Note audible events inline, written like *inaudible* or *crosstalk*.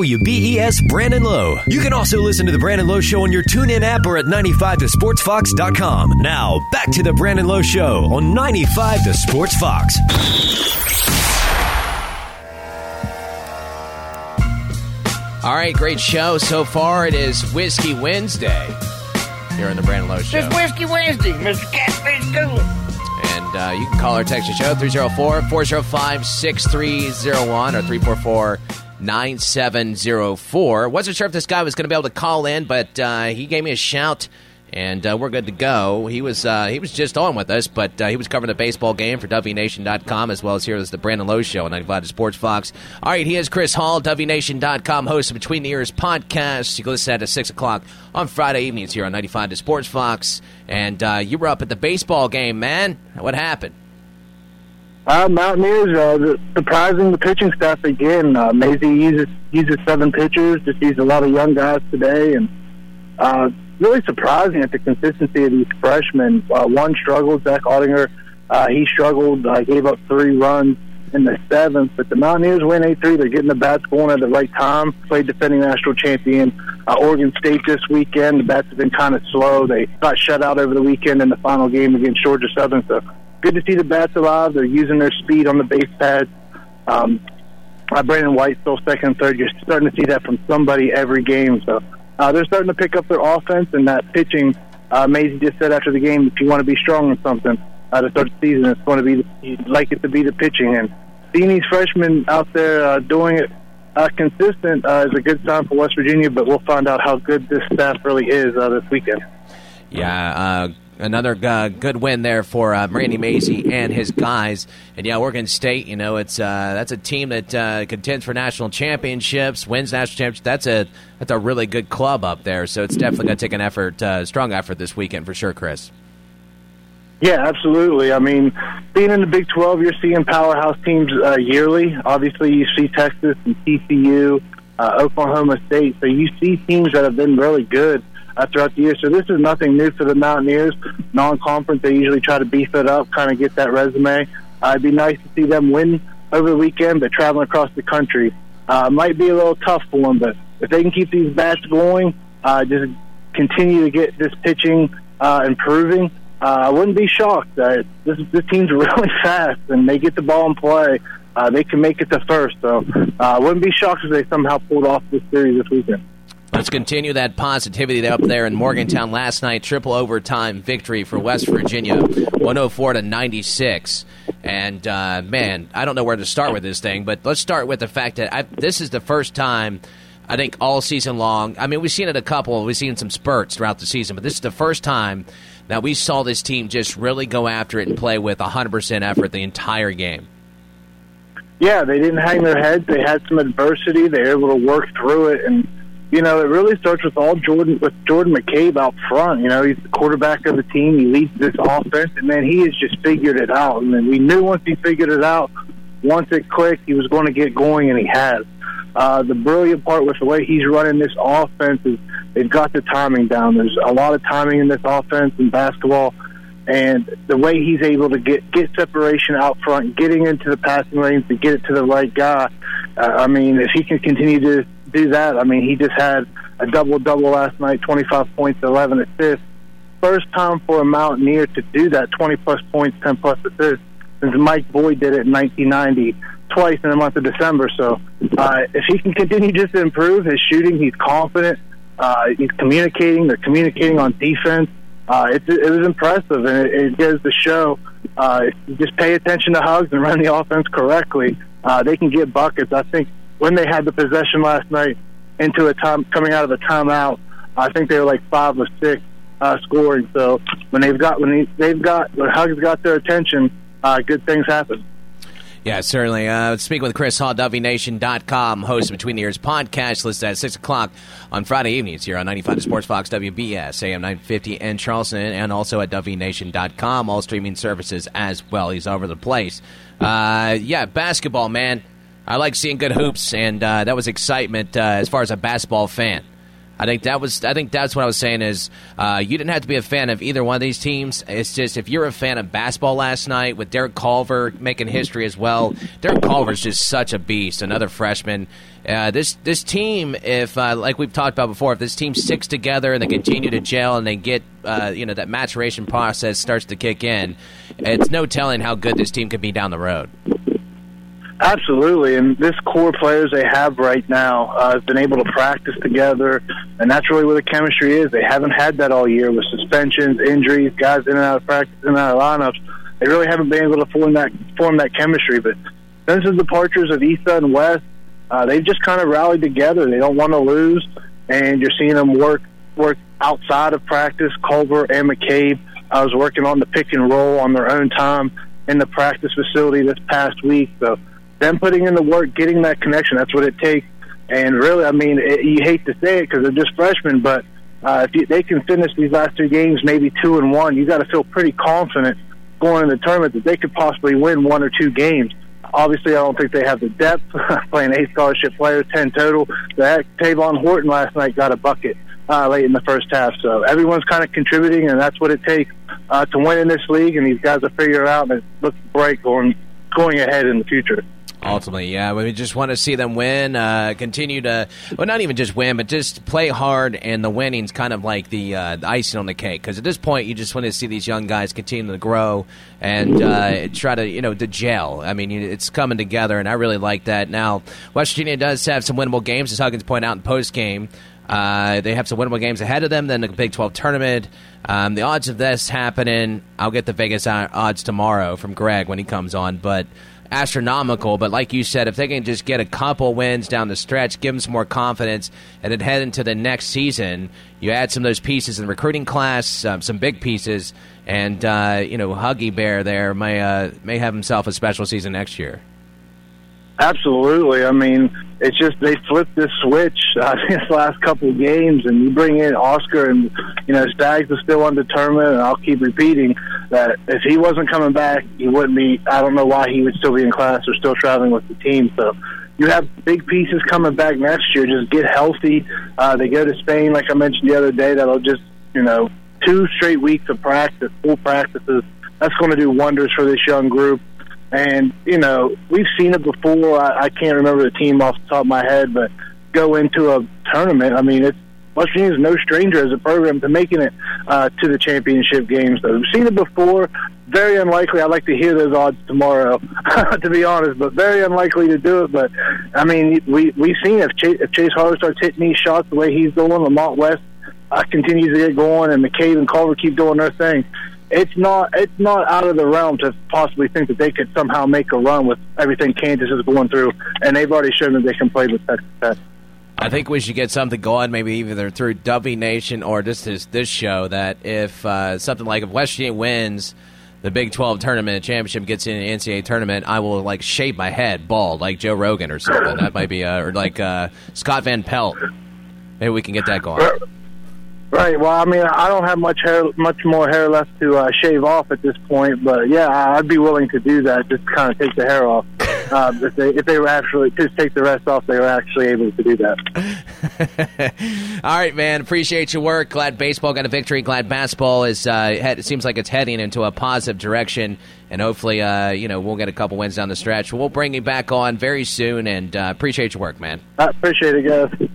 WBES Brandon Lowe. You can also listen to The Brandon Lowe Show on your TuneIn app or at 95thesportsfox.com. Now, back to The Brandon Lowe Show on 95 The Sports Fox. All right, great show so far. It is Whiskey Wednesday here on the Brandon Lowe Show. It's Whiskey Wednesday, Mr. Catfish Cooler. And uh, you can call our text the show 304 405 6301 or 344 9704. Wasn't sure if this guy was going to be able to call in, but uh, he gave me a shout and uh, we're good to go. He was uh, he was just on with us, but uh, he was covering the baseball game for WNation.com as well as here as the Brandon Lowe Show on 95 Sports Fox. All right, he is Chris Hall, WNation.com, host of Between the Ears podcast. You can listen at 6 o'clock on Friday evenings here on 95 to Sports Fox. And uh, you were up at the baseball game, man. What happened? Uh, Mountaineers uh, surprising the pitching staff again. Uh, Mazey uses uses seven pitchers. Just used a lot of young guys today, and uh, really surprising at the consistency of these freshmen. Uh, one struggled, Zach Ottinger. Uh, he struggled, uh, gave up three runs in the seventh. But the Mountaineers win 8 3. They're getting the bats going at the right time. Played defending national champion uh, Oregon State this weekend. The bats have been kind of slow. They got shut out over the weekend in the final game against Georgia Southern. So good to see the bats alive. They're using their speed on the base pads. Um, Brandon White still second and third. You're starting to see that from somebody every game. So uh, they're starting to pick up their offense and that pitching. Uh, Mazey just said after the game, if you want to be strong in something uh, to start the season, it's going to be you'd like it to be the pitching. And seeing these freshmen out there uh, doing it uh, consistent uh, is a good sign for West Virginia. But we'll find out how good this staff really is uh, this weekend. Yeah, uh, another uh, good win there for uh, Randy Mazey and his guys. And yeah, Oregon State, you know, it's uh, that's a team that uh, contends for national championships, wins national championships. That's a that's a really good club up there. So it's definitely going to take an effort, uh, strong effort this weekend for sure, Chris. Yeah, absolutely. I mean, being in the Big 12, you're seeing powerhouse teams uh, yearly. Obviously, you see Texas and TCU, uh, Oklahoma State. So you see teams that have been really good uh, throughout the year. So this is nothing new for the Mountaineers. Non-conference, they usually try to beef it up, kind of get that resume. Uh, it'd be nice to see them win over the weekend, but traveling across the country uh, might be a little tough for them. But if they can keep these bats going, uh, just continue to get this pitching uh, improving, uh, I wouldn't be shocked. Uh, this this team's *laughs* really fast, and they get the ball in play. Uh, they can make it to first. So uh, I wouldn't be shocked if they somehow pulled off this series this weekend. Let's continue that positivity up there in Morgantown last night. Triple overtime victory for West Virginia, 104 to 96. And uh, man, I don't know where to start with this thing, but let's start with the fact that I, this is the first time. I think all season long. I mean, we've seen it a couple. We've seen some spurts throughout the season, but this is the first time that we saw this team just really go after it and play with 100% effort the entire game. Yeah, they didn't hang their heads. They had some adversity. They were able to work through it, and you know, it really starts with all Jordan with Jordan McCabe out front. You know, he's the quarterback of the team. He leads this offense, and man, he has just figured it out. And we knew once he figured it out, once it clicked, he was going to get going, and he has. Uh, the brilliant part with the way he's running this offense is they've got the timing down. There's a lot of timing in this offense in basketball, and the way he's able to get get separation out front, getting into the passing lanes to get it to the right guy. Uh, I mean, if he can continue to do that. I mean, he just had a double double last night, 25 points, 11 assists. First time for a Mountaineer to do that, 20 plus points, 10 plus assists, since Mike Boyd did it in 1990, twice in the month of December. So uh, if he can continue just to improve his shooting, he's confident. Uh, he's communicating. They're communicating on defense. Uh, it, it was impressive, and it, it goes to show. Uh, just pay attention to Hugs and run the *laughs* offense correctly. Uh, they can get buckets. I think when they had the possession last night into a time coming out of a timeout, I think they were like five or six uh, scoring. So when they've got when they've got when Hugs got their attention, uh, good things happen. Yeah, certainly. Uh, speaking with Chris Hall, WNation.com, host of Between the Ears podcast, listed at 6 o'clock on Friday evenings here on 95 Sports Fox, WBS, AM 950 in Charleston, and also at WNation.com, all streaming services as well. He's over the place. Uh, yeah, basketball, man. I like seeing good hoops, and uh, that was excitement uh, as far as a basketball fan. I think that was. I think that's what I was saying is uh, you didn't have to be a fan of either one of these teams. It's just if you're a fan of basketball last night with Derek Culver making history as well. Derek Culver's just such a beast. Another freshman. Uh, this this team, if uh, like we've talked about before, if this team sticks together and they continue to gel and they get uh, you know that maturation process starts to kick in, it's no telling how good this team could be down the road. Absolutely, and this core players they have right now uh, have been able to practice together, and that's really where the chemistry is. They haven't had that all year with suspensions, injuries, guys in and out of practice, in and out of lineups. They really haven't been able to form that form that chemistry. But since the departures of Esa and West, uh, they've just kind of rallied together. They don't want to lose, and you're seeing them work work outside of practice. Culver and McCabe I was working on the pick and roll on their own time in the practice facility this past week. So them putting in the work, getting that connection, that's what it takes. And really, I mean, it, you hate to say it because they're just freshmen, but uh, if you, they can finish these last two games, maybe two and one, you got to feel pretty confident going in the tournament that they could possibly win one or two games. Obviously, I don't think they have the depth *laughs* playing eight scholarship players, ten total. That Tavon Horton last night got a bucket uh, late in the first half, so everyone's kind of contributing, and that's what it takes uh, to win in this league. And these guys figure it out, and it looks bright going going ahead in the future. Ultimately, yeah, we just want to see them win, uh, continue to, well, not even just win, but just play hard, and the winning's kind of like the, uh, the icing on the cake. Because at this point, you just want to see these young guys continue to grow and uh, try to, you know, to gel. I mean, it's coming together, and I really like that. Now, West Virginia does have some winnable games, as Huggins pointed out in post game. Uh, they have some winnable games ahead of them. Then the Big 12 tournament. Um, the odds of this happening, I'll get the Vegas odds tomorrow from Greg when he comes on. But astronomical. But like you said, if they can just get a couple wins down the stretch, give them some more confidence, and then head into the next season, you add some of those pieces in the recruiting class, um, some big pieces, and uh, you know Huggy Bear there may uh, may have himself a special season next year. Absolutely. I mean, it's just they flipped this switch *laughs* uh, these last couple of games, and you bring in Oscar, and you know Staggs is still undetermined. And I'll keep repeating that if he wasn't coming back, he wouldn't be. I don't know why he would still be in class or still traveling with the team. So you have big pieces coming back next year. Just get healthy. Uh, they go to Spain, like I mentioned the other day. That'll just you know two straight weeks of practice, full practices. That's going to do wonders for this young group. And, you know, we've seen it before. I, I can't remember the team off the top of my head, but go into a tournament. I mean, it's West Virginia's no stranger as a program to making it uh, to the championship games. So we've seen it before. Very unlikely. I'd like to hear those odds tomorrow, *laughs* to be honest, but very unlikely to do it. But I mean, we we've seen if Chase, if Chase Harler starts hitting these shots the way he's going, Lamont West uh, continues to get going, and McCabe and Culver keep doing their thing it's not it's not out of the realm to possibly think that they could somehow make a run with everything Kansas is going through, and they've already shown that they can play with Texas Tech. I think we should get something going, maybe either through Dubby Nation or just this, this show. That if uh, something like if West Virginia wins the Big Twelve tournament championship, gets in the NCAA tournament, I will like shave my head bald like Joe Rogan or something. That might be uh, or like uh, Scott Van Pelt. Maybe we can get that going. Right. Well, I mean, I don't have much hair, much more hair left to uh, shave off at this point, but yeah, I'd be willing to do that. Just kind of take the hair off. Uh, *laughs* if they if they were actually just take the rest off, they were actually able to do that. *laughs* All right, man. Appreciate your work. Glad baseball got a victory. Glad basketball is. Uh, head, it seems like it's heading into a positive direction, and hopefully, uh, you know, we'll get a couple wins down the stretch. We'll bring you back on very soon, and uh, appreciate your work, man. I appreciate it, guys.